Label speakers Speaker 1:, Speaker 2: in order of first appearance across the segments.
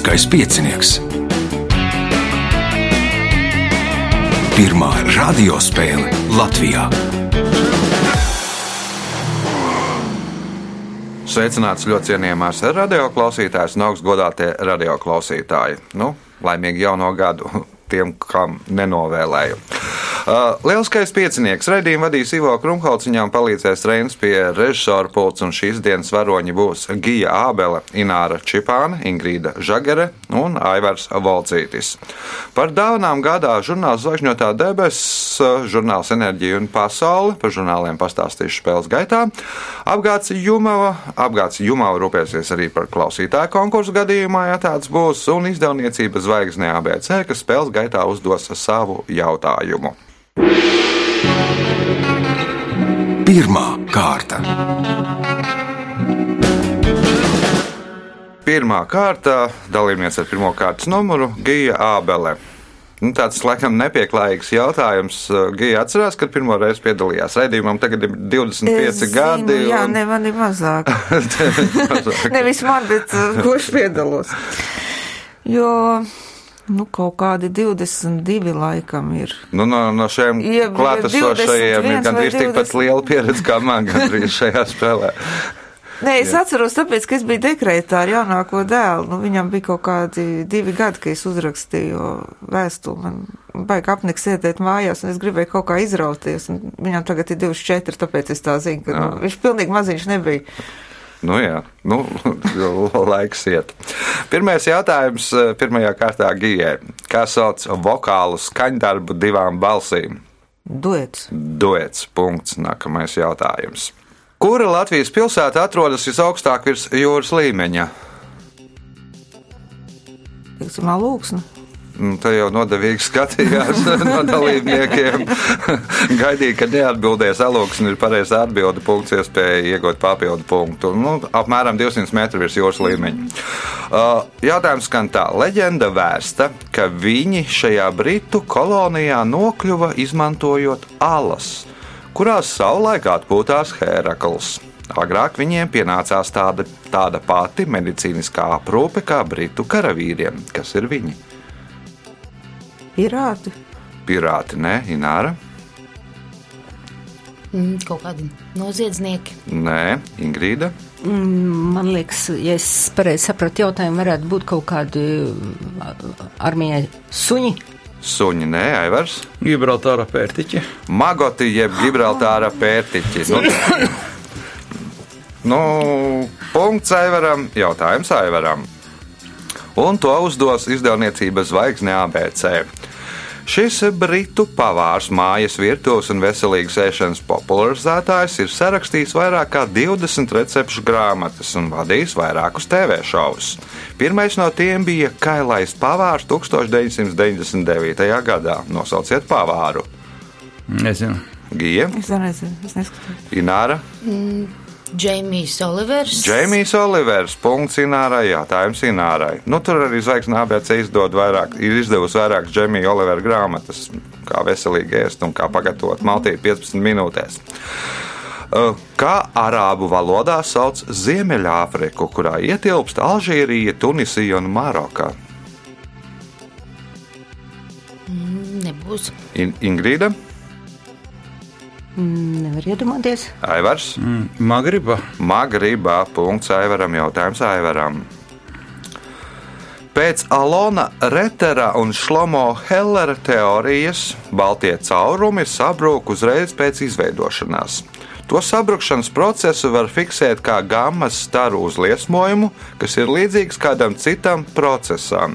Speaker 1: Lieliskais piecinieks. Pirmā radiospēle Latvijā.
Speaker 2: Sveicināts ļoti cienījamās radioklausītājas un augstgadātie radioklausītāji. Nu, laimīgi jauno gadu tiem, kam nenovēlēju. Uh, lielskais piecinieks raidījumu vadīs Ivo Krumholts, viņām palīdzēs Reinas pie režisora pults, un šīs dienas varoņi būs Gija Ābele, Ināra Čipāne, Ingrīda Žagere un Aivars Volcītis. Par dāvanām gādā žurnāls Zvaigžņotā debesis, žurnāls Enerģija un pasaule, par žurnāliem pastāstīšu spēles gaitā. Apgāds Jumava, apgāds Jumava rūpēsies arī par klausītāju konkursu gadījumā, ja tāds būs, un izdevniecība Zvaigznē ABC, kas spēles gaitā uzdos savu jautājumu.
Speaker 1: Pirmā kārta.
Speaker 2: Pirmā kārta dalībniece ar pirmā kārtas numuru - Gija Ābele. Nu, tāds laikam nepieklājīgs jautājums. Gija atcerās, kad pirmo reizi piedalījās raidījumam, tagad ir 25
Speaker 3: Es
Speaker 2: gadi.
Speaker 3: Zinu, jā,
Speaker 2: un-
Speaker 3: ne man ir mazāk.
Speaker 2: Mazāk.
Speaker 3: Nevis man, bet uh, kurš piedalos. Jo, nu, kaut kādi 22 laikam ir.
Speaker 2: Nu, no, no šiem klātesošajiem ir
Speaker 3: 21
Speaker 2: gandrīz tikpat
Speaker 3: 20.
Speaker 2: liela pieredze kā man gandrīz šajā spēlē.
Speaker 3: Nē, es Jā. atceros, tāpēc, ka es biju dekrētā ar jaunāko dēlu. Nu, viņam bija kaut kādi divi gadi, kad es uzrakstīju vēstuli. Man baigi apniks sēdēt mājās, un es gribēju kaut kā izrauties. Viņam tagad ir 24, tāpēc es tā zinu, ka nu, viņš pilnīgi maziņš nebija.
Speaker 2: Nu, jā, nu, laiks iet. Pirmais jautājums eh, pirmajā kārtā Gijai. Kā sauc vokālu skaņdarbu divām balsīm?
Speaker 3: Duets.
Speaker 2: Duets. Punkts. Nākamais jautājums. Kura Latvijas pilsēta atrodas visaugstāk virs jūras līmeņa?
Speaker 3: Teiksim, lūksni.
Speaker 2: Nu, Tā jau nodevīgi skatījās no dalībniekiem. Gaidīja, ka neatbildēs alūks, un ir pareizā atbilde punkts, iespēja iegūt papildu punktu. Nu, apmēram 200 metru virs jūras līmeņa. Uh, jautājums skan tā. Leģenda vēsta, ka viņi šajā britu kolonijā nokļuva izmantojot alas, kurās savulaik atpūtās Hērakls. Agrāk viņiem pienācās tāda, tāda pati medicīniskā aprūpe kā britu karavīriem, kas ir viņi.
Speaker 3: Pirāti.
Speaker 2: Pirāti, nē, Ināra.
Speaker 4: Mm, kaut kādi noziedznieki.
Speaker 2: Nē, Ingrīda.
Speaker 5: Man liekas, ja es pareizi sapratu jautājumu, varētu būt kaut kādi mm, armijai suņi.
Speaker 2: Suņi, nē, Aivars.
Speaker 6: Gibraltāra pērtiķi.
Speaker 2: Magoti jeb Gibraltāra pērtiķi. Nu, nu, punkts Aivaram, jautājums Aivaram. Un to uzdos izdevniecība Zvaigzne ABC. Šis britu pavārs, mājas virtuves un veselīgas ēšanas popularizētājs ir sarakstījis vairāk kā 20 recepšu grāmatas un vadījis vairākus TV šovus. Pirmais no tiem bija Kailais pavārs 1999. gadā. Nosauciet pavāru.
Speaker 6: Nezinu.
Speaker 2: Gija,
Speaker 3: Es nezinu, es neskatījos.
Speaker 2: Ināra,
Speaker 4: Džeimijs Olivers.
Speaker 2: Džeimijs Olivers, punkts Inārai, jautājums Inārai. Nu, tur arī Zvaigznes ABC izdod vairāk, ir izdevusi vairākas Džeimija Olivera grāmatas, kā veselīgi ēst un kā pagatavot maltīti 15 minūtēs. Uh, Kā arābu valodā sauc Ziemeļāfriku, kurā ietilpst Alžīrija, Tunisija un Maroka?
Speaker 4: Nebūs.
Speaker 2: In Ingrīda,
Speaker 5: Mm, Nevar iedomāties.
Speaker 2: Aivars,
Speaker 6: Mm, Magriba.
Speaker 2: Magribā, punkts Aivaram, jautājums Aivaram. Pēc Alona Retera un Šlomo Hellera teorijas Baltie caurumi sabrūk uzreiz pēc izveidošanās. To sabrukšanas procesu var fiksēt kā gammas staru uzliesmojumu, kas ir līdzīgs kādam citam procesam.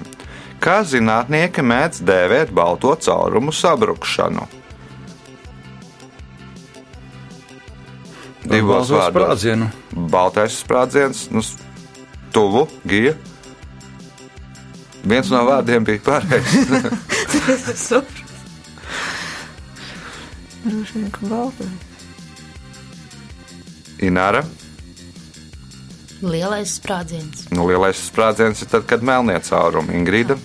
Speaker 2: Kā zinātnieki mēdz dēvēt balto caurumu sabrukšanu? Divos vārdos. Baltais sprādziens, nu, tuvu, gija. Viens no vārdiem bija pareizs.
Speaker 3: Droši vien, ka baltai.
Speaker 2: Ināra.
Speaker 4: Lielais sprādziens.
Speaker 2: Nu, lielais sprādziens ir tad, kad melnie caurumi. Ingrīda.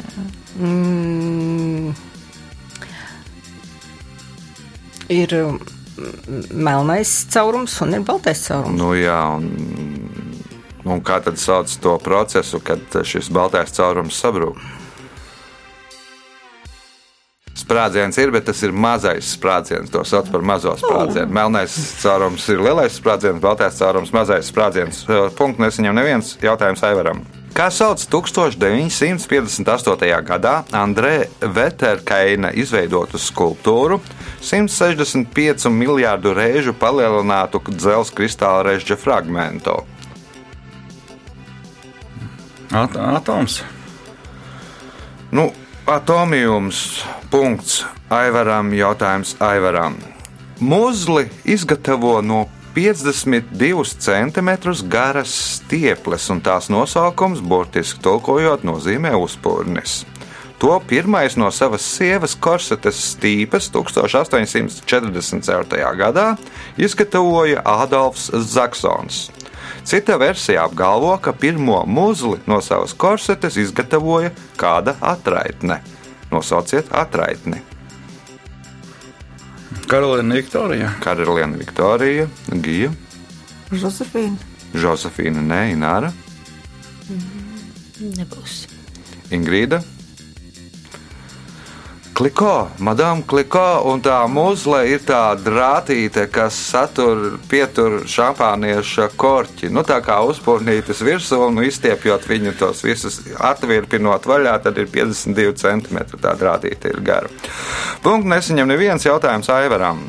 Speaker 5: Mm, ir mm, melnais caurums un ir baltais caurums.
Speaker 2: Nu, jā, un Un kā tad sauc to procesu, kad šis baltais caurums sabrūk? Sprādziens ir, bet tas ir mazais sprādziens. To sauc par mazo sprādzienu. Melnais caurums ir lielais sprādziens, baltais caurums - mazais sprādziens. Punkts nesaņem neviens jautājums Aivaram. Kā sauc 1958. gadā Andrē Veterkaina izveidotu skulptūru 165 miljārdu reižu palielinātu dzelzceļa kristāla režģa fragmentu?
Speaker 6: At atoms.
Speaker 2: Nu, atomijums. Punkts. Aivaram jautājums Aivaram. Muzli izgatavo no 52 cm garas stieples, un tās nosaukums, burtiski tulkojot, nozīmē uzpūrnis. To pirmais no savas sievas korsetes stīpes 1844. gadā izgatavoja Ādolfs Zaksons. Cita versija apgalvo, ka pirmo muzli no savas korsetes izgatavoja kāda atraitne. Nosauciet atraitni.
Speaker 6: Karolīna Viktorija.
Speaker 2: Karaliene Viktorija, Gija,
Speaker 3: Josefīna.
Speaker 2: Josefīna, Nē, Ināra,
Speaker 4: Nebūs.
Speaker 2: Ingrīda. Kliko, madam, kliko, un tā muzle ir tā drātīte, kas satur, pietur šampānieša korķi. Nu, tā kā uzpūnītas virsū un izstiepjot viņu tos visus atvirpinot vaļā, tad ir 52 cm tā drātīte ir gara. Punkts nesaņem neviens jautājums Aivaram.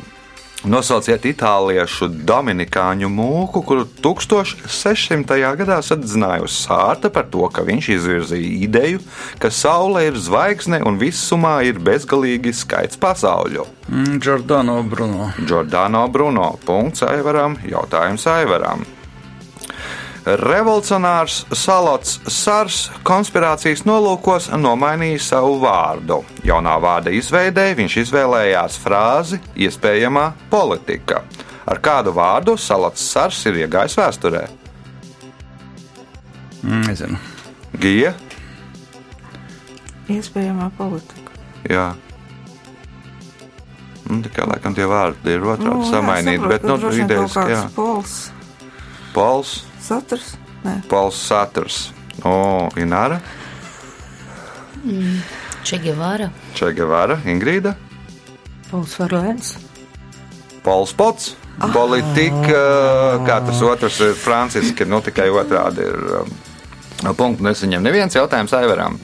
Speaker 2: Nosauciet itāliešu dominikāņu mūku, kuru 1600. gadā sadedzinājusi sārta par to, ka viņš izvirzīja ideju, ka Saule ir zvaigzne un visumā ir bezgalīgi skaits pasauļu.
Speaker 6: Mm, Giordano Bruno.
Speaker 2: Giordano Bruno. Punkts Aivaram. Jautājums Aivaram. Revolucionārs Salots Sārs konspirācijas nolūkos nomainīja savu vārdu. Jaunā vārda izveidē viņš izvēlējās frāzi iespējamā politika. Ar kādu vārdu Salots Sārs ir iegājis vēsturē?
Speaker 6: Mm, nezinu.
Speaker 2: Gija,
Speaker 3: Iespējamā politika.
Speaker 2: jā. Nu, tikai laikam tie vārdi ir otrādi
Speaker 3: jā,
Speaker 2: samainīti, bet nu, idejas, jā.
Speaker 3: Pols.
Speaker 2: Pols,
Speaker 3: Saturs? Nē.
Speaker 2: Pols Saturs. O, Ināra,
Speaker 4: Čegevāra.
Speaker 2: Čegevara, Ingrīda.
Speaker 5: Pols Varlēns.
Speaker 2: Pols Pots. Politika, kā tas otrs ir franciski, nu tikai otrādi ir. um, Punktu nesaņem neviens jautājums Aivaram.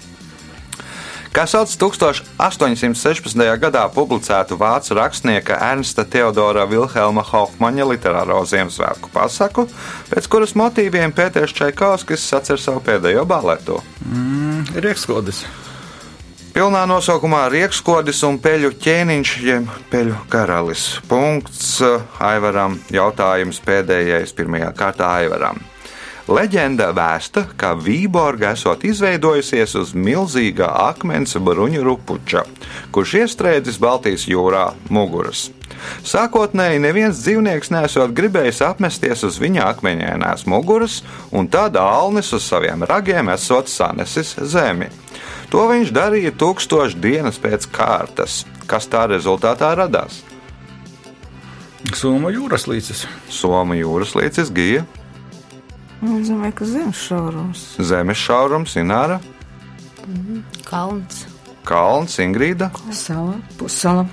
Speaker 2: Kā sauc 1816. gadā publicētu vācu rakstnieka Ernsta Teodora Vilhelma Hofmaņa literāro Ziemassvētku pasaku, pēc kuras motīviem Pēters Čaikovskis sacer savu pēdējo baletu?
Speaker 6: Mm, Riekskodis.
Speaker 2: Pilnā nosaukumā Riekskodis un Peļu ķēniņš, jeb Peļu karalis. Punkts uh, Aivaram. Jautājums pēdējais pirmajā kārtā Aivaram. Leģenda vēsta, ka Vīborga esot izveidojusies uz milzīga akmens bruņu rupuča, kurš iestrēdzis Baltijas jūrā muguras. Sākotnēji neviens dzīvnieks nesot gribējis apmesties uz viņa akmeņainās muguras, un tad Alnis uz saviem ragiem esot sanesis zemi. To viņš darīja tūkstoš dienas pēc kārtas, kas tā rezultātā radās.
Speaker 6: Soma jūras līcis.
Speaker 2: Somu jūras līcis gija,
Speaker 3: Es domāju, ka zemes šaurums.
Speaker 2: zemes šaurums, Ināra,
Speaker 4: Kalns.
Speaker 2: Kalns, Ingrīda.
Speaker 5: Sala, pussala.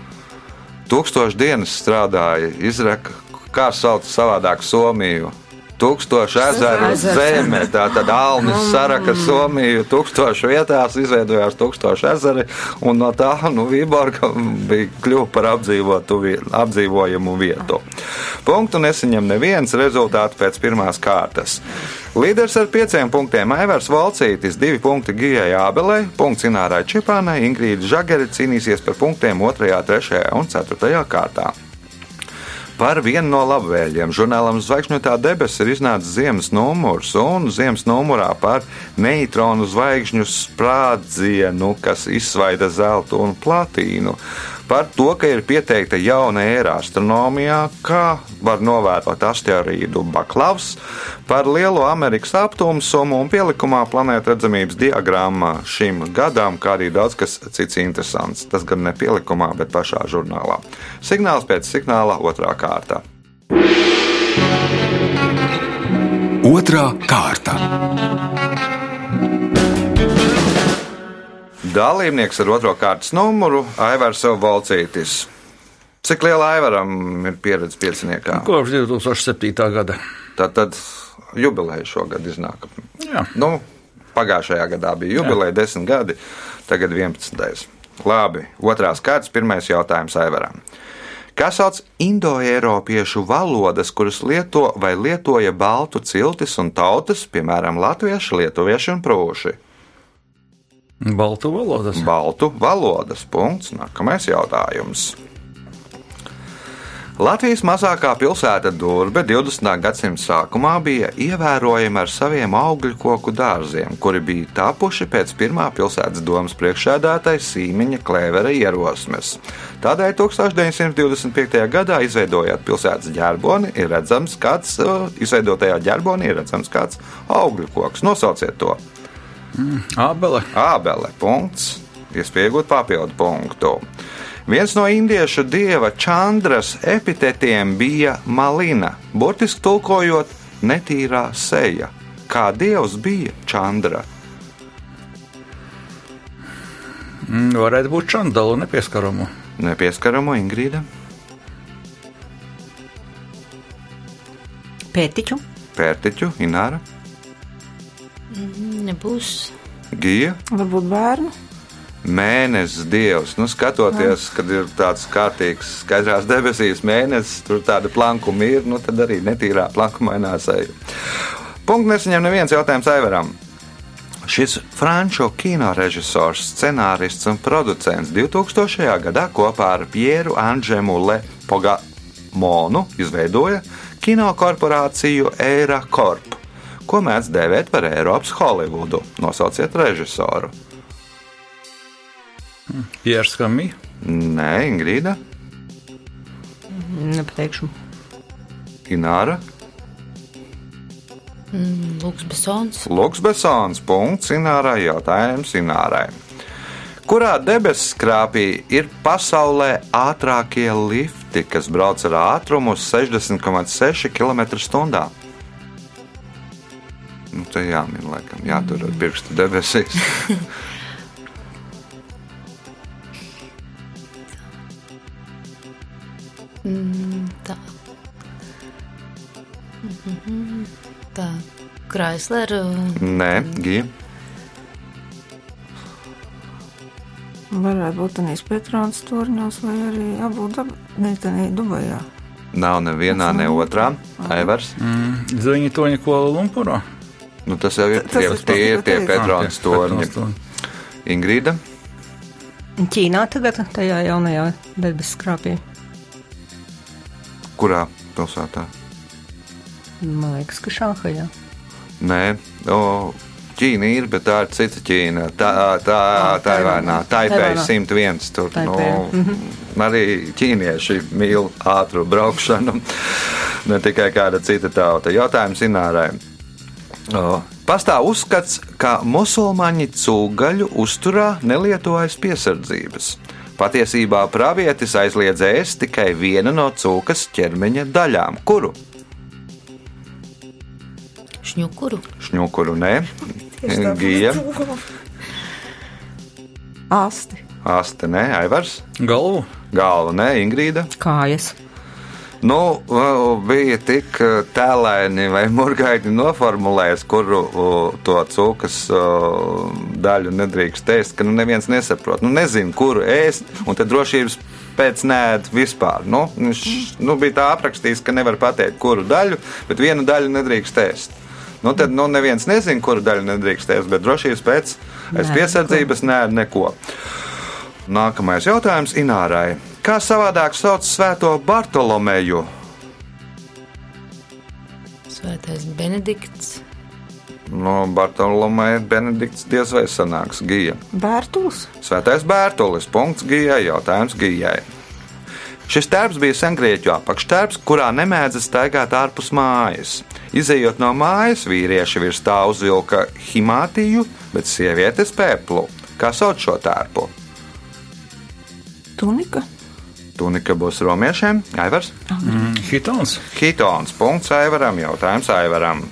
Speaker 2: Tūkstoš dienas strādāja, izraka, kā sauc savādāk Somiju. Tūkstoši ezeru
Speaker 5: Ezers.
Speaker 2: zeme, tā tad Alnis saraka Somiju tūkstošu vietās, izveidojās tūkstoši ezeri, un no tā, nu, Vīborga bija kļuva par apdzīvotu, apdzīvojamu vietu. Punktu nesaņem neviens rezultātu pēc pirmās kārtas. Līderis ar pieciem punktiem Aivars Valcītis, divi punkti Gijai Ābelē, punkts Inārai Čipānai, Ingrīda Žagari cīnīsies par punktiem 2., 3. un 4. kārtā. Par vienu no labvēliem žurnālam Zvaigžņotā debesis ir iznācis ziemas numurs, un ziemas numurā par neitronu zvaigžņu sprādzienu, kas izsvaida zeltu un platīnu. Par to, ka ir pieteikta jauna ēra astronomijā, kā var novērot asteroīdu Baklavs, par lielo Amerikas aptumsumu un pielikumā planēta redzamības diagrammā šim gadam, kā arī daudz kas cits interesants. Tas gan ne pielikumā, bet pašā žurnālā. Signāls pēc signāla otrā kārta.
Speaker 1: Otra kārta.
Speaker 2: Dalībnieks ar otro kārtas numuru - Aivars Valcītis. Cik liela Aivaram ir pieredze pieciniekā?
Speaker 6: Kopš 2007. gada.
Speaker 2: Tad, tad jubileja šogad iznāk.
Speaker 6: Jā.
Speaker 2: Nu, pagājušajā gadā bija jubileja, desmit gadi, tagad 11. Labi, otrās kārtas, pirmais jautājums Aivaram. Kā sauc indoeiropiešu valodas, kuras lieto vai lietoja baltu ciltis un tautas, piemēram, latvieši, lietuvieši un prūši?
Speaker 6: Baltu valodas.
Speaker 2: Baltu valodas. Punkts. Nākamais jautājums. Latvijas mazākā pilsēta Durbe 20. gadsimta sākumā bija ievērojama ar saviem augļu koku dārziem, kuri bija tapuši pēc pirmā pilsētas domas priekšsēdētāja Sīmiņa Klēvera ierosmes. Tādēļ 1925. gadā izveidojot pilsētas ģerboni, ir redzams, kāds uh, izveidotajā ģerbonī ir redzams kāds augļu koks. Nosauciet to!
Speaker 6: Ābele.
Speaker 2: Ābele. Punkts. Iespēja iegūt papildu punktu. Viens no indiešu dieva Čandras epitetiem bija malina, burtiski tulkojot netīrā seja. Kā dievs bija Čandra?
Speaker 6: Mm, Varētu būt čandalu nepieskaramu.
Speaker 2: Nepieskaramu Ingrīda,
Speaker 5: Pētiķu,
Speaker 2: Pērtiķu, Ināra,
Speaker 4: Nebūs.
Speaker 2: Gija.
Speaker 3: Varbūt bērnu.
Speaker 2: Mēnesis dievs, nu, skatoties, kad ir tāds kārtīgs, skaidrās debesīs mēnesis, tur tāda plankuma ir, nu, tad arī netīrā plankumainā seja. Punkts nesaņem neviens jautājums Aivaram. Šis franču kino režisors, scenārists un producents 2000. gadā kopā ar Pieru Anžemu Le Pogamonu izveidoja kino korporāciju Eira Corp, ko mēdz dēvēt par Eiropas Holivudu. Nosauciet režisoru.
Speaker 6: Piers Kamī.
Speaker 2: Nē, Ingrīda,
Speaker 5: nepateikšu.
Speaker 2: Ināra,
Speaker 4: Lūks Besons.
Speaker 2: Luks Besons. Punkts Inārai. Jautājums Inārai. Kurā debesu skrāpī ir pasaulē ātrākie lifti, kas brauc ar ātrumu uz 60,6 km/h? Nu, te jāmin, laikam, jātur ar pirkstu debesīs.
Speaker 4: Tā. Mhm. Tā. Chrysler.
Speaker 2: Nē, Gija.
Speaker 3: Varētu būt Tanīs Petrons turņos vai arī Abu Dabi. Ne, Tanī Dubajā.
Speaker 2: Nav nevienā, ne otrā. Aivars.
Speaker 6: Mm, Ziņa toņa Kuala Lumpurā.
Speaker 2: Nu, tas jau ir tie,
Speaker 3: ir
Speaker 2: tie, ir tie
Speaker 3: tas,
Speaker 2: Petrons torņi. Ingrīda.
Speaker 5: Ķīnā tagad tajā jaunajā debesu skrāpī.
Speaker 2: Kurā pilsētā?
Speaker 5: Man liekas, ka Šāhajā.
Speaker 2: Nē, o, Ķīna ir, bet tā ir cita Ķīna. Tā, tā, tā ir vainā. Taipei
Speaker 5: Taivānā.
Speaker 2: 101. Tur nu, arī ķīnieši mīl ātru braukšanu. Ne tikai kāda cita tauta. Jautājums Inārai. O, Pastāv uzskats, ka musulmaņi cūgaļu uzturā nelietojas piesardzības. Patiesībā pravietis aizliedz ēst tikai vienu no cūkas ķermeņa daļām, kuru
Speaker 4: Šņukuru.
Speaker 2: šņukuru nē, gija,
Speaker 3: Asti.
Speaker 2: aste nē, aivars,
Speaker 6: Galvu.
Speaker 2: galva nē, Ingrīda.
Speaker 5: Kājas.
Speaker 2: Nu, bija tik uh, tēlēni vai murgaini noformulējis, kuru to cūkas daļu nedrīkst ēst, ka nu, neviens nesaprot. Nu, nezinu, kuru ēst, un tad drošības pēc nēd vispār. Nu, viņš nu, bija tā aprakstījis, ka nevar pateikt, kuru daļu, bet vienu daļu nedrīkst ēst. Nu, tad nu, neviens nezina, kuru daļu nedrīkst ēst, bet drošības pēc
Speaker 5: Nē,
Speaker 2: piesardzības nē, neko. Nākamais jautājums Inārai. Kā savādāk sauc Svēto Bartolomeju?
Speaker 4: Svētais Benedikts.
Speaker 2: No Bartolomeja Benedikts diez vai sanāks Gija.
Speaker 3: Bērtulis.
Speaker 2: Svētais Bērtulis. Punkts Gijai. Jautājums Gijai. Šis tērps bija sengrieķu apakštērps, kurā nemēdza staigāt ārpus mājas. Izejot no mājas, vīrieši virs tā uzvilka himātiju, bet sievietes pēplu. Kā sauc šo tērpu?
Speaker 3: Tunika.
Speaker 2: Tunika būs romiešiem. Aivars.
Speaker 6: Mm, Hitons.
Speaker 2: Hitons. Punkts Aivaram. Jautājums Aivaram.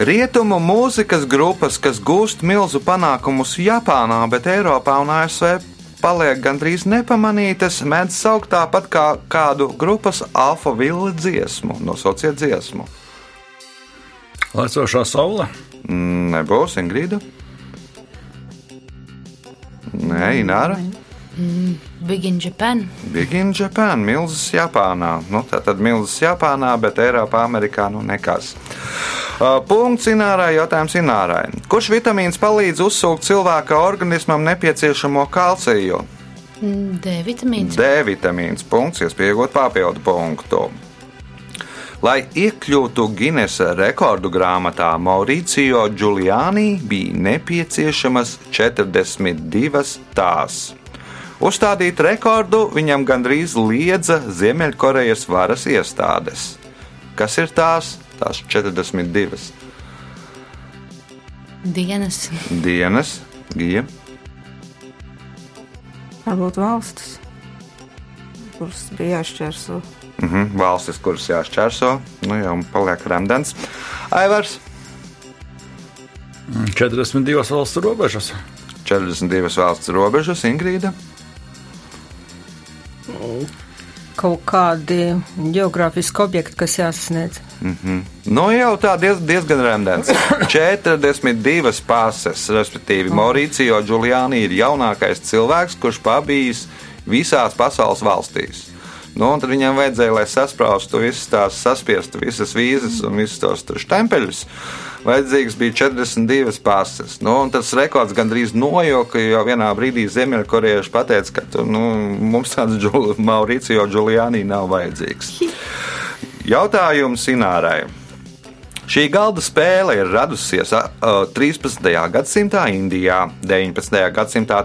Speaker 2: Rietumu mūzikas grupas, kas gūst milzu panākumus Japānā, bet Eiropā un ASV paliek gandrīz nepamanītas, mēdz saukt tāpat kā kādu grupas alfa vilni dziesmu, nosauciet dziesmu.
Speaker 6: Lecošā saule.
Speaker 2: Mm, Nebūs Ingrīda. Nē, Ināra.
Speaker 4: Big in Japan.
Speaker 2: Big in Japan, milzis Japānā. Nu, tā tad milzis Japānā, bet Eiropā, Amerikā nu nekas. Uh, punkts Inārai, jautājums Inārai. Kurš vitamīns palīdz uzsūkt cilvēka organismam nepieciešamo kalciju?
Speaker 4: Mm, D vitamīns.
Speaker 2: D vitamīns, punkts, iespējot papildu punktu. Lai iekļūtu Ginesa rekordu grāmatā, Mauricio Giuliani bija nepieciešamas 42 tās. Uzstādīt rekordu viņam gandrīz liedza Ziemeļkorejas varas iestādes. Kas ir tās? Tās 42
Speaker 4: Dienas.
Speaker 2: dienas, gija.
Speaker 3: Varbūt valstis, kuras bija jāšķērso.
Speaker 2: Mhm, valstis, kuras jāšķērso, nu jau paliek rēmdens. Aivars
Speaker 6: 42 valstu robežas.
Speaker 2: 42 valsts robežas, Ingrīda.
Speaker 5: Kaut kādi geogrāfiski objekti, kas jāsasniedz.
Speaker 2: Nu, jau tā diez, diezgan rēmdens. 42 pases, respektīvi, Mauricio Giuliani ir jaunākais cilvēks, kurš pabijis visās pasaules valstīs. Nu, tad viņam vajadzēja, lai sasprāstu visas tās, saspiestu visas vīzas un visus tos tur štempeļus. Vajadzīgs bija 42 pases. Nu, tas rekords gandrīz nojoka, jo vienā brīdī Ziemeļkorejieši pateica, ka tu, nu, mums tāds Giul- Mauricio Giuliani nav vajadzīgs. Jautājums Inārai. Šī galda spēle ir radusies ā, ā, 13. gadsimtā Indijā, 19. gadsimtā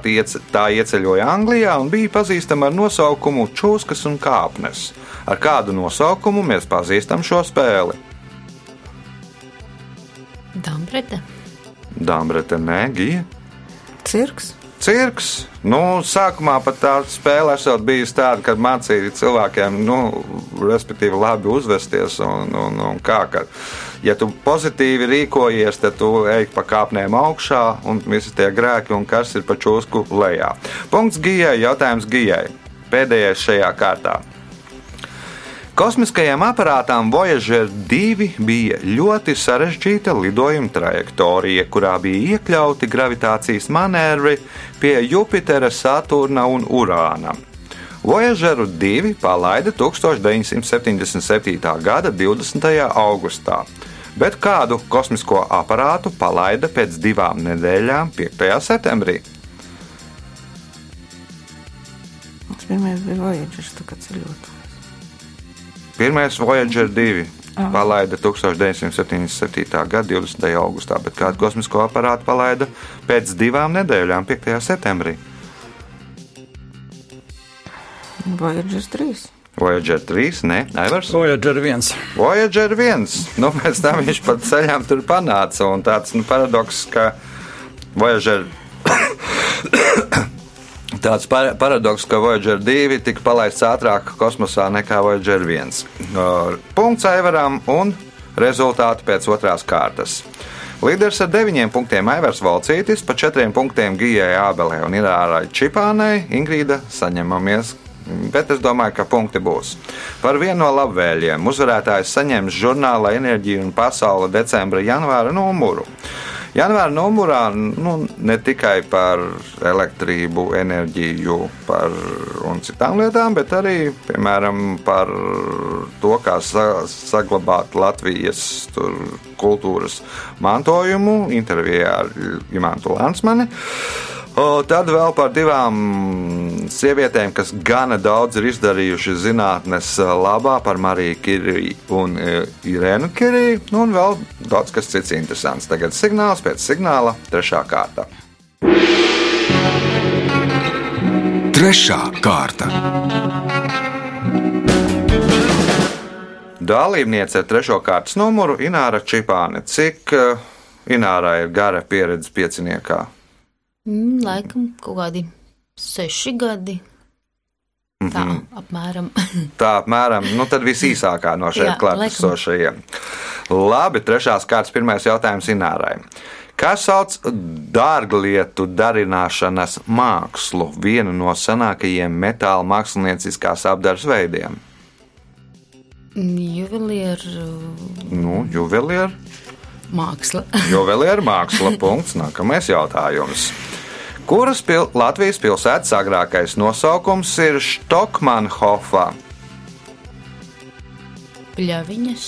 Speaker 2: tā ieceļoja Anglijā un bija pazīstama ar nosaukumu Čūskas un kāpnes. Ar kādu nosaukumu mēs pazīstam šo spēli?
Speaker 4: Dambrete.
Speaker 2: Dāmbrete, nē, Gija.
Speaker 3: Cirks.
Speaker 2: Cirks. Nu, sākumā pat tā spēle esot bijusi tāda, ka mācīja cilvēkiem, nu, respektīvi, labi uzvesties. Un, un, un kā, ka, ja tu pozitīvi rīkojies, tad tu ej pa kāpnēm augšā, un visi tie grēki un kas ir pa čūsku lejā. Punkts Gijai, jautājums Gijai. Pēdējais šajā kārtā. Kosmiskajam aparātam Voyager 2 bija ļoti sarežģīta lidojuma trajektorija, kurā bija iekļauti gravitācijas manevri pie Jupitera, Saturna un Urāna. Voyageru 2 palaida 1977. gada 20. augustā, bet kādu kosmisko aparātu palaida pēc divām nedēļām, 5. septembrī.
Speaker 3: Tas pirmais bija Voyagers, tā kā ceļotājs.
Speaker 2: Pirmais Voyager 2 palaida 1977. gada 20. augustā, bet kādu kosmisko aparātu palaida pēc divām nedēļām, 5. septembrī.
Speaker 3: Voyagers 3.
Speaker 2: Voyager 3, ne, Aivars.
Speaker 6: Voyager 1.
Speaker 2: Voyager 1. Nu, pēc tam viņš pat ceļām tur panāca. Un tāds nu, paradoks, ka Voyager. Tāds par paradoks, ka Voyager 2 tika palaists ātrāk kosmosā nekā Voyager 1. Uh, Punkts Aivaram un rezultāti pēc otrās kārtas. Līderis ar 9 punktiem Aivars Valcītis, pa 4 punktiem Gijai Ābelē un Irārai Čipānai. Ingrīda saņemamies bet es domāju, ka punkti būs. Par vienu no labvēliem uzvarētājs saņems žurnāla Enerģija un Pasaule decembra janvāra numuru. Janvāra numurā nu, ne tikai par elektrību, enerģiju par, un citām lietām, bet arī piemēram, par to, kā sa saglabāt Latvijas tur, kultūras mantojumu intervijā ar Imantu Lansmani. O, tad vēl par divām sievietēm, kas gana daudz ir izdarījuši zinātnes labā, par Mariju Kiriju un e, Irēnu Kiriju, nu, un vēl daudz kas cits interesants. Tagad signāls pēc signāla, trešā kārta.
Speaker 1: Trešā kārta.
Speaker 2: Dalībniece ar trešo kārtas numuru Ināra Čipāne. Cik uh, Inārai ir gara pieredze pieciniekā?
Speaker 4: Mm, laikam kaut kādi seši gadi.
Speaker 2: Mm
Speaker 4: Tā, apmēram.
Speaker 2: Tā apmēram, nu tad visīsākā no
Speaker 4: Jā,
Speaker 2: klātesošajiem. Labi, trešās kārtas pirmais jautājums Inārai. Kas sauc dārglietu darināšanas mākslu, vienu no senākajiem metāla mākslinieckās apgādes veidiem?
Speaker 4: Juvelieru
Speaker 2: Nu, juvelieru,
Speaker 4: māksla.
Speaker 2: juvelieru māksla. Punkts. Nākamais jautājums. Kuras pil Latvijas pilsētas agrākais nosaukums ir Stokmanhofa?
Speaker 4: Pļaviņas.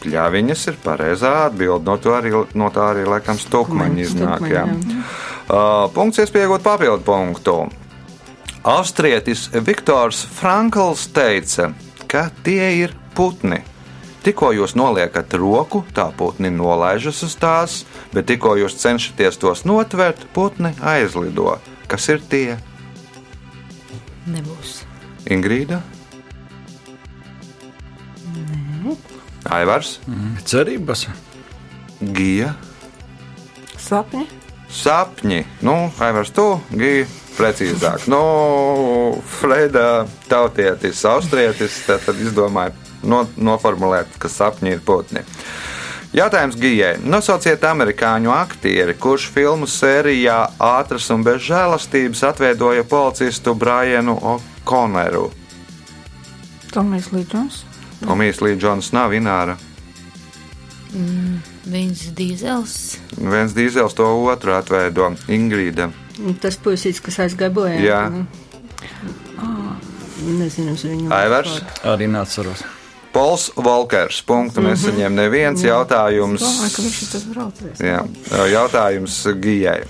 Speaker 2: Pļaviņas ir pareizā atbilde. No, arī, no tā arī laikam stūkmaņi iznāk. jā. Uh, punkts iespējot papildu punktu. Austrietis Viktors Frankls teica, ka tie ir putni. Tikko jūs noliekat roku, tā putni nolaižas uz tās, bet tikko jūs cenšaties tos notvert, putni aizlido. Kas ir tie?
Speaker 4: Nebūs.
Speaker 2: Ingrīda? Aivars,
Speaker 6: Cerības.
Speaker 2: Gija,
Speaker 3: Sapņi?
Speaker 2: sapņi. Nu, Aivars, tu giji precīzāk. Nu, Freida tautietis, austrietis, tad, tad izdomāja no, noformulēt, ka sapņi ir putni. Jautājums Gijai. Nosauciet amerikāņu aktieri, kurš filmu sērijā Ātras un bez žēlastības atveidoja policistu Brianu O'Conneru.
Speaker 3: Tomijs Līdžons?
Speaker 2: Tomijs Līdžons nav Ināra.
Speaker 4: Viens dīzels.
Speaker 2: Viens dīzels to otru atveido Ingrīda.
Speaker 5: Tas puisīts, kas aizgāja bojā.
Speaker 2: Jā.
Speaker 5: Nezinu, uz viņu.
Speaker 2: Aivars,
Speaker 6: Arī neatceros.
Speaker 2: Pols Volkers. Punktu nesaņem neviens jautājums.
Speaker 3: Tas braucējs.
Speaker 2: Jā, jautājums Gijai.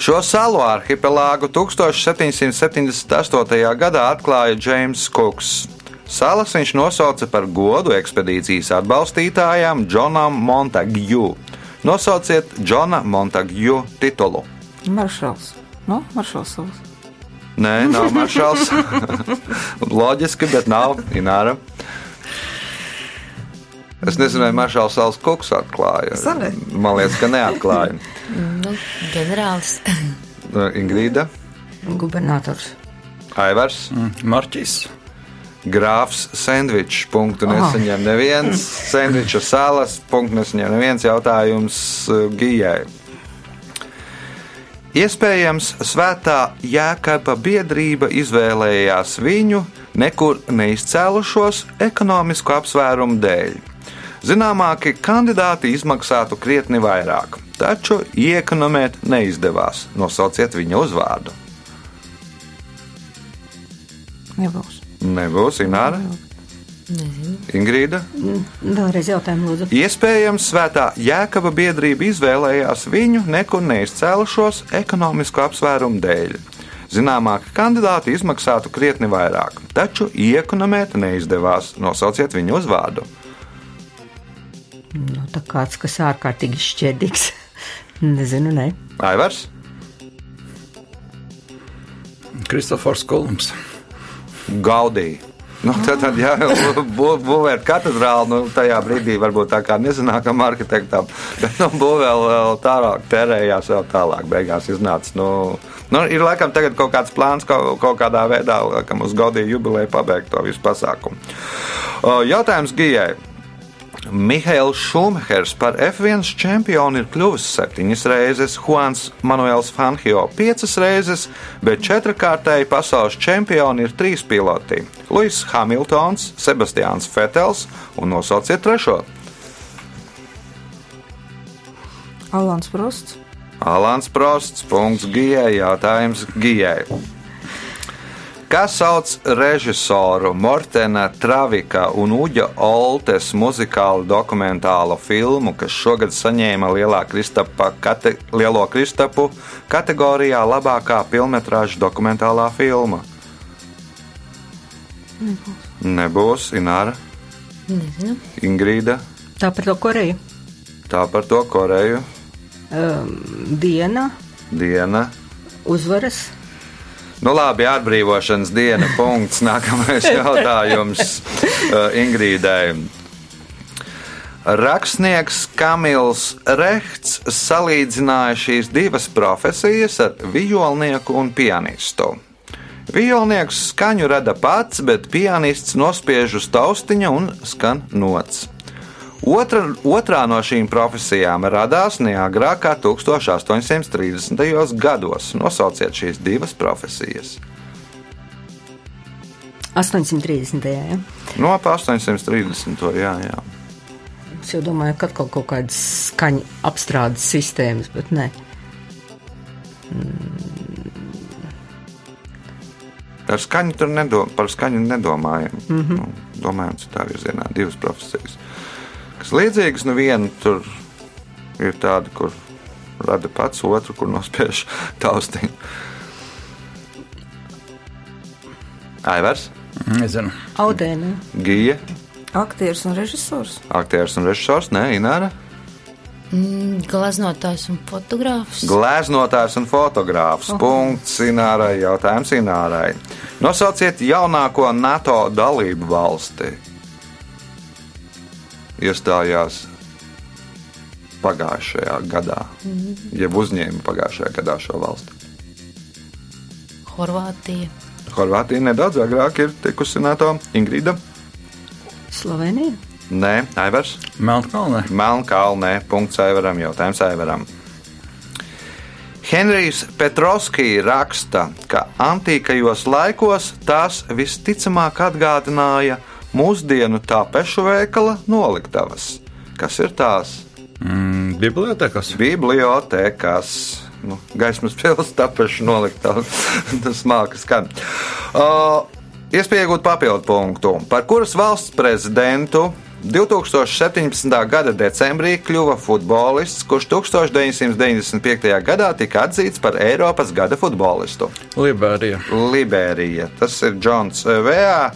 Speaker 2: Šo salu arhipelāgu 1778. gadā atklāja James Cooks. Salas viņš nosauca par godu ekspedīcijas atbalstītājam Džonam Montagu. Nosauciet Džona Montagu titulu.
Speaker 3: Maršals. Nu, maršals savs.
Speaker 2: Nē, nav maršals. Loģiski, bet nav Ināra. Es nezinu, vai maršals Sals Kuks atklāja.
Speaker 3: Sanē.
Speaker 2: Man liekas, ka neatklāja.
Speaker 4: Nu, ģenerālis.
Speaker 2: Ingrīda,
Speaker 5: Gubernators.
Speaker 2: Aivars.
Speaker 6: Marķis.
Speaker 2: Grāfs sandvičs. Punktu nesaņem neviens. Sandviča salas. Punktu nesaņem neviens jautājums uh, Gijai. Iespējams, svētā jēkaba biedrība izvēlējās viņu nekur neizcēlušos ekonomisku apsvērumu dēļ. Zināmākie kandidāti izmaksātu krietni vairāk, taču iekonomēt neizdevās. Nosauciet viņa uzvārdu.
Speaker 3: Nebūs.
Speaker 2: Nebūs Ināra,
Speaker 4: Nezinu.
Speaker 2: Ingrīda.
Speaker 5: Vēlreiz jautājumu lūdzu.
Speaker 2: Iespējams, Svētā Jēkaba biedrība izvēlējās viņu nekur neizcēlušos ekonomisku apsvērumu dēļ. Zināmākie kandidāti izmaksātu krietni vairāk, taču iekonomēt neizdevās. Nosauciet viņu uzvārdu.
Speaker 5: Nu, tā kāds, kas ārkārtīgi šķēdīgs. Nezinu, ne.
Speaker 2: Aivars,
Speaker 6: Kristofers Kolums.
Speaker 2: Gaudī. Nu, tad, tad jā, bū, būvēt katedrāli, nu, tajā brīdī varbūt tā kā nesenākam arhitektam, bet nu, būvēl vēl tālāk, terējās vēl tālāk. Beigās iznāca, nu, nu, ir laikam tagad kaut kāds plāns kaut, kaut kādā veidā, laikam uz Gaudīju jubileju pabeigt to visu pasākumu. Jautājums Gijai. Mihails Šumhers par F1 čempionu ir kļuvis septiņas reizes, Juans Manuels Fanhio piecas reizes, bet četrkārtēji pasaules čempioni ir trīs piloti - Luis Hamiltons, Sebastians Fetels un nosauciet trešo
Speaker 3: Alans Prosts.
Speaker 2: - Alans Prosts. Punkts Gijai. Jautājums Gijai. Kas sauc režisoru Mortena Travika un Uģa Oltes muzikālu dokumentālo filmu, kas šogad saņēma Lielā Kristapa kate, Lielo Kristapu kategorijā labākā filmetrāža dokumentālā filma? Nebūs Ināra,
Speaker 4: Nezinu.
Speaker 2: Ingrīda.
Speaker 5: Tā par to Koreju.
Speaker 2: Tā par to Koreju
Speaker 5: Diena,
Speaker 2: diena.
Speaker 5: uzvaras.
Speaker 2: Nu, labi, atbrīvošanas diena. Punkts. Nākamais jautājums uh, Ingrīdai. Rakstnieks Kamils Rechts salīdzināja šīs divas profesijas ar violnieku un pianistu. Violnieks skaņu rada pats, bet pianists nospiež uz taustiņa un skan nots. Otra, otrā no šīm profesijām radās neagrāk kā 1830. gados. Nosauciet šīs divas profesijas.
Speaker 5: 830. Ja?
Speaker 2: No ap 830. Jā, jā.
Speaker 5: Es jau domāju, ka atkal kaut kādas skaņu apstrādes sistēmas, bet nē.
Speaker 2: Ar skaņu tur nedom, par skaņu nedomājam. Mm -hmm. nu, domājam, citā virzienā divas profesijas. Kas līdzīgas, nu viena tur ir tāda, kur rada pats, otru, kur nospiež taustiņu. Aivars,
Speaker 6: Nezinu.
Speaker 5: Audēnē.
Speaker 2: Gija,
Speaker 3: Aktieris un režisors.
Speaker 2: aktieris un režisors, nē, Ināra,
Speaker 4: Mm, Glaznotājs un fotogrāfs.
Speaker 2: glēznotājs un fotogrāfs. Punkts Inārai, jautājums Inārai. Nosauciet jaunāko NATO dalību valsti. Iestājās pagājušajā gadā, jeb uzņēma pagājušajā gadā šo valsti.
Speaker 4: Horvātija.
Speaker 2: Horvātija nedaudz agrāk ir tikusi NATO. Ingrida,
Speaker 5: Slovenija.
Speaker 2: Nē, Aivars.
Speaker 6: Melnkalnē.
Speaker 2: Melnkalnē. Punkts Aivaram. Jautājums Aivaram. Henrijs Petrovskijs raksta, ka antīkajos laikos tās visticamāk atgādināja mūsdienu tāpešu veikala noliktavas. Kas ir tās?
Speaker 6: Mm, bibliotekas.
Speaker 2: Bibliotēkas. Nu, gaismas pilsēta, tapešu noliktavas. Tas mākslinieks skan. Uh, Iespēja iegūt papildu punktu. Par kuras valsts prezidentu 2017. gada decembrī kļuva futbolists, kurš 1995. gadā tika atzīts par Eiropas gada futbolistu.
Speaker 6: Liberija.
Speaker 2: Liberija. Tas ir Džons Vējā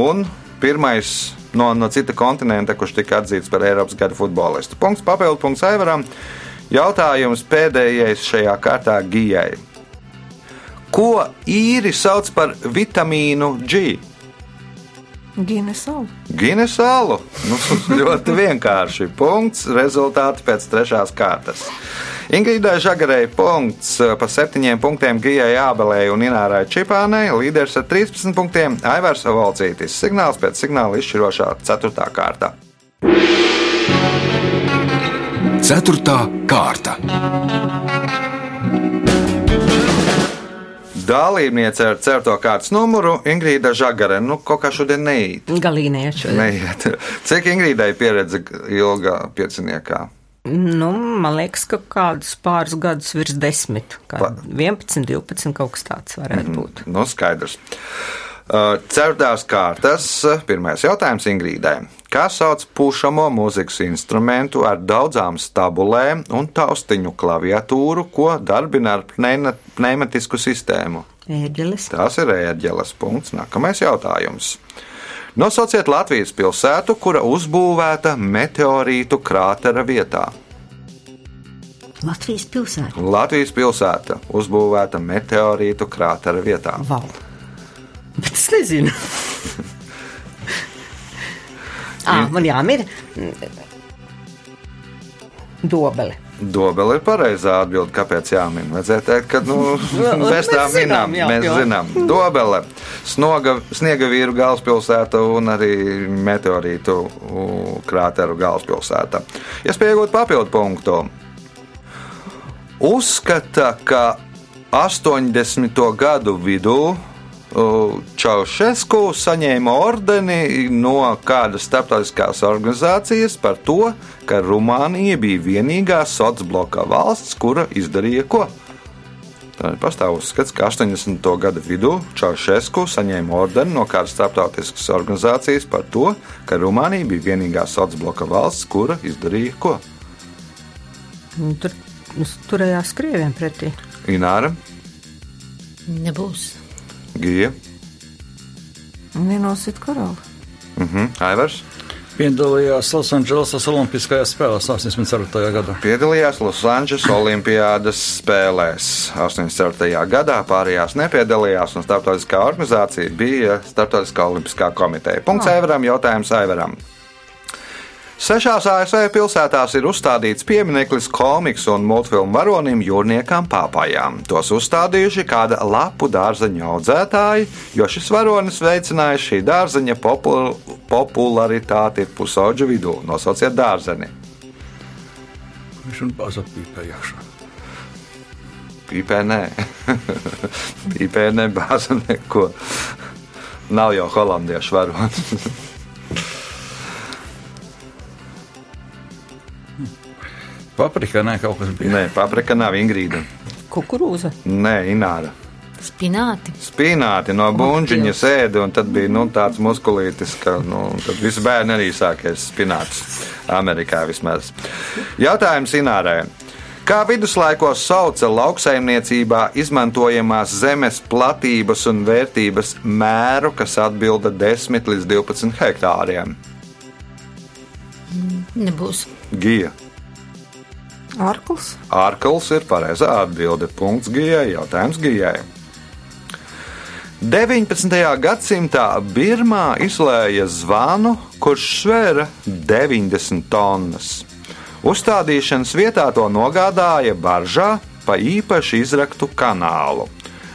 Speaker 2: un pirmais no, no cita kontinenta, kurš tika atzīts par Eiropas gada futbolistu. Punkts papildu punkts Aivaram. Jautājums pēdējais šajā kārtā Gijai. Ko īri sauc par vitamīnu G?
Speaker 3: Ginesalu.
Speaker 2: Ginesalu. Nu, ļoti vienkārši. Punkts. Rezultāti pēc trešās kārtas. Ingridai Žagarei punkts par septiņiem punktiem Gijai Ābelei un Inārai Čipānei. Līderis ar 13 punktiem Aivars Volcītis. Signāls pēc signāla izšķirošā ceturtā kārta.
Speaker 1: Ceturtā kārta.
Speaker 2: Dalībniece ar certo kārtas numuru Ingrīda Žagare. Nu, kaut kā šodien neiet.
Speaker 5: Galīnieši.
Speaker 2: Neiet. Cik Ingridai pieredze ilgā pieciniekā?
Speaker 5: Nu, man liekas, ka kādus pāris gadus virs desmit, kā
Speaker 2: Pa-
Speaker 5: 11, 12, kaut kas tāds varētu būt.
Speaker 2: Nu, skaidrs. Uh, Ceturtās kārtas. uh, Pirmais jautājums Ingrīdai. Kā sauc pušamo mūzikas instrumentu ar daudzām stabulēm un taustiņu klaviatūru, ko darbina ar pneimatisku sistēmu?
Speaker 5: Ēģelis.
Speaker 2: Tās ir ērģeles punkts. Nākamais jautājums. Nosauciet Latvijas pilsētu, kura uzbūvēta meteorītu krātera vietā.
Speaker 5: Latvijas pilsēta.
Speaker 2: Latvijas pilsēta uzbūvēta meteorītu krātera vietā.
Speaker 5: Val. Bet es nezinu. ah, man jāmira. Dobele.
Speaker 2: Dobela ir pareizā atbilde, kāpēc jāmin. Vajadzēja teikt, ka nu, mēs tā
Speaker 5: zinām, jā,
Speaker 2: Mēs zinām, Dobela, snoga, sniega vīru galvaspilsēta un arī meteorītu krāteru galvaspilsēta. Iespēja iegūt papildu punktu. Uzskata, ka 80. gadu vidū Čaušesku saņēma ordeni no kādas starptautiskās organizācijas par to, ka Rumānija bija vienīgā sociālā bloka valsts, kura izdarīja ko. Tā ir pastāv uzskats, ka 80. gada vidū Čaušesku saņēma ordeni no kādas starptautiskas organizācijas par to, ka Rumānija bija vienīgā sociālā bloka valsts, kura izdarīja ko.
Speaker 5: Un Tur uz- turējās krieviem pretī.
Speaker 2: Ināra,
Speaker 4: Nebūs.
Speaker 2: Gija,
Speaker 3: Nenosit karali.
Speaker 2: mhm, Aivars.
Speaker 6: Piedalījās Losandželosas Olimpiskajās spēlēs 84. gadā.
Speaker 2: Piedalījās Losandžas Olimpiādas spēlēs 84. gadā, pārējās nepiedalījās, un starptautiskā organizācija bija Startautiskā Olimpiskā komiteja. Punkts Aivaram, jautājums Aivaram. Sešās ASV pilsētās ir uzstādīts piemineklis komiksu un multfilmu varonim jūrniekam pāpājām. Tos uzstādījuši kāda lapu dārzeņa audzētāji, jo šis varonis veicināja šī dārzeņa popul popularitāti pusauģu vidū. Nosauciet dārzeni.
Speaker 6: Viņš un pazapīpē iekšā.
Speaker 2: Pīpē nē, pīpē nebāza neko. Nav jau holandiešu varonis.
Speaker 6: Paprika, nē, kaut kas bija.
Speaker 2: Nē, paprika nav Ingrīda.
Speaker 5: Kukurūza.
Speaker 2: Nē, Ināra.
Speaker 4: Spināti.
Speaker 2: Spīnāti no buļbuļsāņa sēdi, un tad bija nu, tāds muskulītis, ka nu, visi bērni arī sākās spināts. Amerikā vismaz. Jautājums Inārai. Kā viduslaikos sauca lauksaimniecībā izmantojamās zemes platības un vērtības mēru, kas atbilda 10 līdz 12 hektāriem?
Speaker 4: Nebūs.
Speaker 2: Gija.
Speaker 3: Arkls.
Speaker 2: Ārkls ir pareizā atbilde. Punkts Gijai. Jautājums Gijai. 19. gadsimtā Birmā izlēja zvanu, kurš svēra 90 tonnas. Uzstādīšanas vietā to nogādāja baržā pa īpaši izraktu kanālu.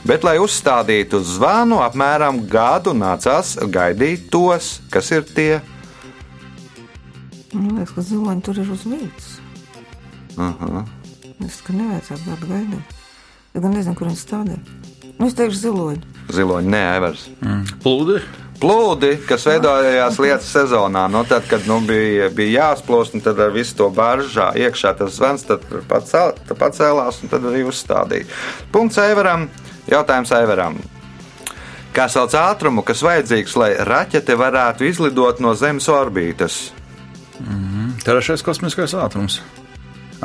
Speaker 2: Bet, lai uzstādītu zvanu, apmēram gadu nācās gaidīt tos, kas ir tie.
Speaker 3: Man liekas, ka ziloņi tur ir uz vietas.
Speaker 2: Aha.
Speaker 3: Es ka nevajadzētu gadu gaidīt. Es gan nezinu, kur viņi stādīja. Nu, es teikšu ziloņi.
Speaker 2: Ziloņi, nē, Evers.
Speaker 6: Mm. Plūdi.
Speaker 2: Plūdi, kas veidojās lietas sezonā, no tad, kad nu, bija, bija jāsplūst, un tad ar visu to baržā iekšā tas zvans, tad pacēl, pacēlās un tad arī uzstādīja. Punkts Eivaram. Jautājums Eivaram. Kā sauc ātrumu, kas vajadzīgs, lai raķete varētu izlidot no Zemes orbītas?
Speaker 6: Trešais kosmiskais ātrums.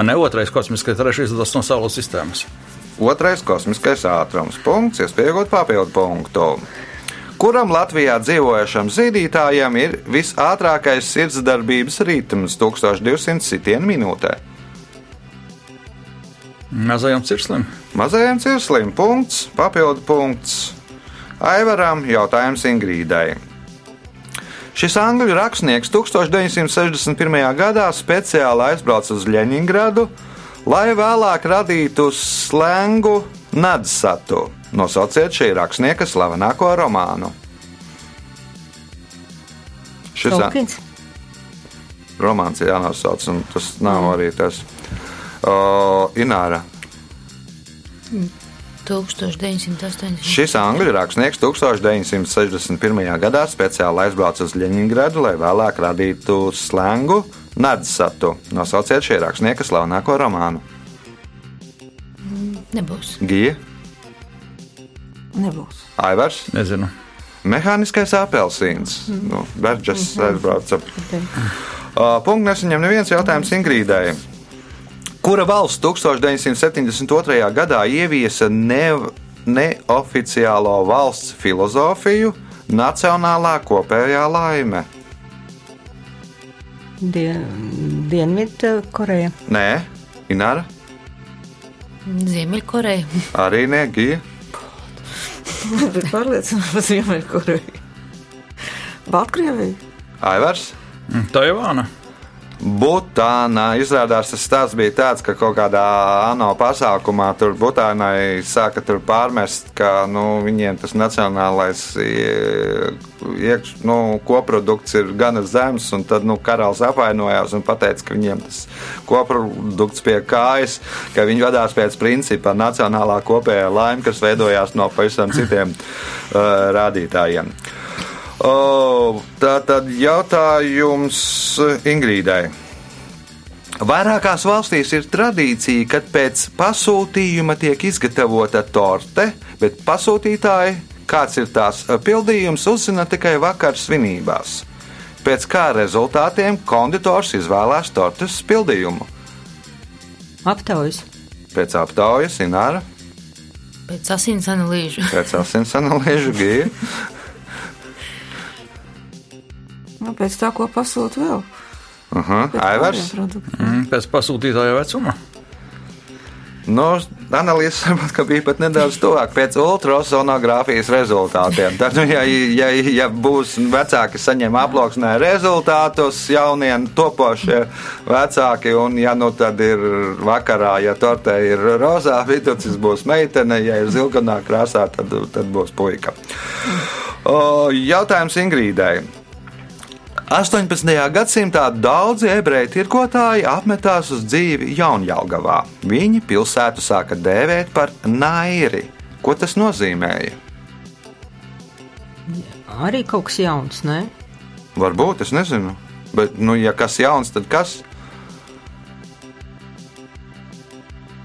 Speaker 6: Ne otrais kosmiskais, trešais tas no Saules sistēmas.
Speaker 2: Otrais kosmiskais ātrums. Punkts, iespējot papildu punktu. Kuram Latvijā dzīvojošam zīdītājam ir visātrākais sirdsdarbības ritms - 1200 sitienu minūtē?
Speaker 6: Mazajam cirslim.
Speaker 2: Mazajam cirslim punkts, papildu punkts. Aivaram jautājums Ingrīdai. Šis angļu rakstnieks 1961. gadā speciāli aizbrauca uz Ļeņingradu, lai vēlāk radītu slengu Nadsatu. Nosauciet šī rakstnieka slavenāko romānu. Šis
Speaker 5: Tolkiens.
Speaker 2: romāns ir jānosauc, un tas nav arī tas. O, Ināra.
Speaker 4: 1980.
Speaker 2: Šis angļu rakstnieks 1961. gadā speciāli aizbrauca uz Ļeņingradu, lai vēlāk radītu slengu Nadsatu. Nosauciet šī rakstnieka slavenāko romānu.
Speaker 4: Nebūs.
Speaker 2: Gija,
Speaker 3: Nebūs.
Speaker 2: Aivars,
Speaker 6: Nezinu.
Speaker 2: Mehāniskais apelsīns. Nu, Berģis aizbrauca. Uh, Punkts nesaņem neviens jautājums Ingrīdai. Kura valsts 1972. gadā ieviesa ne, neoficiālo valsts filozofiju Nacionālā kopējā laime?
Speaker 5: Dien, Dienvidkoreja.
Speaker 2: Nē, Ināra,
Speaker 4: Ziemeļkoreja.
Speaker 2: arī nē, Gija.
Speaker 3: Es biju pārliecināta par Ziemeļkoreju. Baltkrievija.
Speaker 2: Aivars.
Speaker 6: Taivāna.
Speaker 2: Butānā izrādās tas stāsts bija tāds, ka kaut kādā ANO pasākumā tur Butānai sāka tur pārmest, ka nu, viņiem tas nacionālais ie- iekš, nu, koprodukts ir gana zems, tad nu, karalis apvainojās un teica, ka viņiem tas koprodukts pie kājas, ka viņi vadās pēc principa nacionālā kopējā laime, kas veidojās no pavisam citiem uh, rādītājiem. O, tā tad jautājums Ingrīdai. Vairākās valstīs ir tradīcija, ka pēc pasūtījuma tiek izgatavota torte, bet pasūtītāji, kāds ir tās pildījums, uzzina tikai vakar svinībās. Pēc kā rezultātiem konditors izvēlās tortes pildījumu.
Speaker 5: Aptaujas.
Speaker 2: Pēc aptaujas, Ināra,
Speaker 4: Pēc asins analīžu.
Speaker 2: pēc asins analīžu gija.
Speaker 3: pēc tā, ko pasūta vēl.
Speaker 2: Uh -huh.
Speaker 3: Pēc
Speaker 2: Aivars.
Speaker 6: Mm, Pēc pasūtītāja vecuma.
Speaker 2: Nu, analīzes varbūt ka bija pat nedaudz tuvāk pēc ultrasonogrāfijas rezultātiem. Tad, nu, ja, ja, ja būs vecāki saņem aploksnē rezultātus, jaunie topošie vecāki, un ja nu tad ir vakarā, ja tortē ir rozā viducis, būs meitene, ja ir zilganā krāsā, tad, tad būs puika. O, jautājums Ingrīdai. 18. gadsimtā daudzi ebreju tirgotāji apmetās uz dzīvi Jaunjēlgavā. Viņi pilsētu sāka dēvēt par nairi. Ko tas nozīmēja?
Speaker 5: Arī kaut kas jauns, ne?
Speaker 2: Varbūt, es nezinu. Bet, nu, ja kas jauns, tad kas?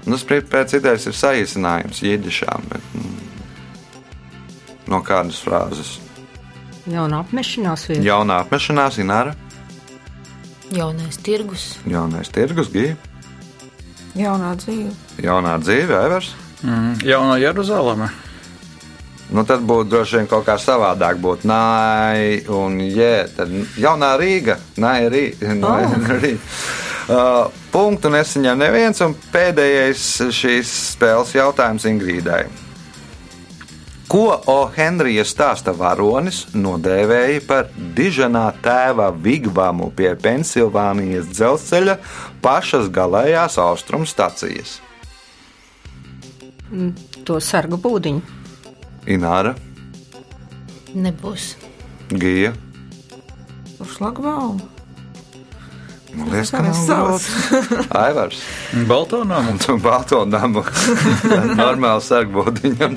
Speaker 2: Nu, Spriezt pēc idejas ir saīsinājums jēdzišām, bet mm, no kādas frāzes?
Speaker 5: Jauna apmešanās vieta.
Speaker 2: Jaunā apmešanās, Ināra,
Speaker 4: Jaunais tirgus.
Speaker 2: jaunais tirgus, gija,
Speaker 3: Jaunā dzīve.
Speaker 2: jaunā dzīve, Evers.
Speaker 6: Mm, Jaunā Jeruzaleme.
Speaker 2: Nu, tad būtu droši vien kaut kā savādāk. Būtu nāja un jē, tad jaunā Rīga. Nāja Rīga. Oh. Uh, punktu nesaņem neviens, un pēdējais šīs spēles jautājums Ingrīdai. Ko O. Henrija stāsta varonis nodēvēja par diženā tēva vigvamu pie Pensilvānijas dzelzceļa pašas galējās austrumu stacijas?
Speaker 5: To sargu būdiņu.
Speaker 2: Ināra,
Speaker 4: Nebūs.
Speaker 2: Gija.
Speaker 3: Uz šlagbauma.
Speaker 2: Man liekas, ka
Speaker 3: viņš sauc?
Speaker 2: grūti. Aivars.
Speaker 6: Balto namu.
Speaker 2: Tu balto namu. Normāli sargbūdiņam.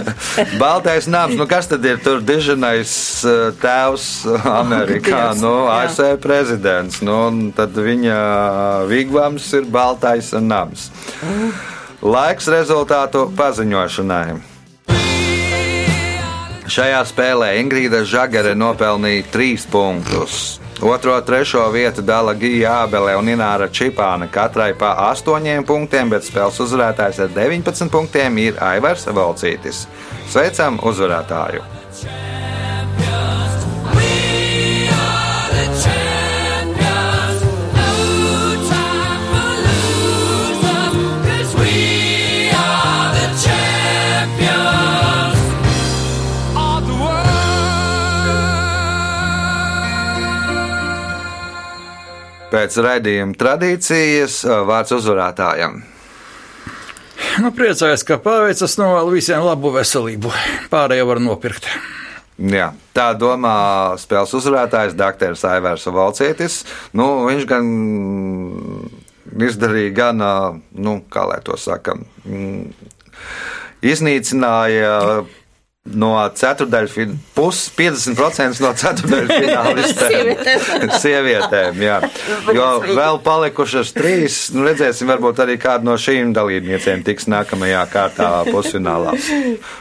Speaker 2: Baltais nams. Nu, kas tad ir tur diženais uh, tēvs Amerikā?
Speaker 3: Dievs,
Speaker 2: Nu. ASV prezidents. Nu, tad viņa vigvams ir baltais nams. Laiks rezultātu paziņošanai. Šajā spēlē Ingrīda Žagare nopelnīja 3 punktus. Otro, trešo vietu dala Gija Ābele un Ināra Čipāna, katrai pa 8 punktiem, bet spēles uzvarētājs ar 19 punktiem ir Aivars Valcītis. Sveicam uzvarētāju! Pēc raidījuma tradīcijas vārds uzvarētājam.
Speaker 6: Nu, priecājos, ka paveicas novēlu visiem labu veselību. Pārējo var nopirkt.
Speaker 2: Jā, tā domā spēles uzvarētājs, Dr. Aivārs Valcietis. Nu, viņš gan izdarīja gan, nu, kā lai to saka, mm, iznīcināja no ceturdaļas, puses 50% no ceturdaļas finālistiem. Sievietēm, jā. Jo vēl palikušas trīs, nu redzēsim, varbūt arī kāda no šīm dalībniecēm tiks nākamajā kārtā pusfinālā.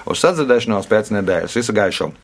Speaker 2: Uz sadzirdēšanos pēc nedēļas. Visu gaišu!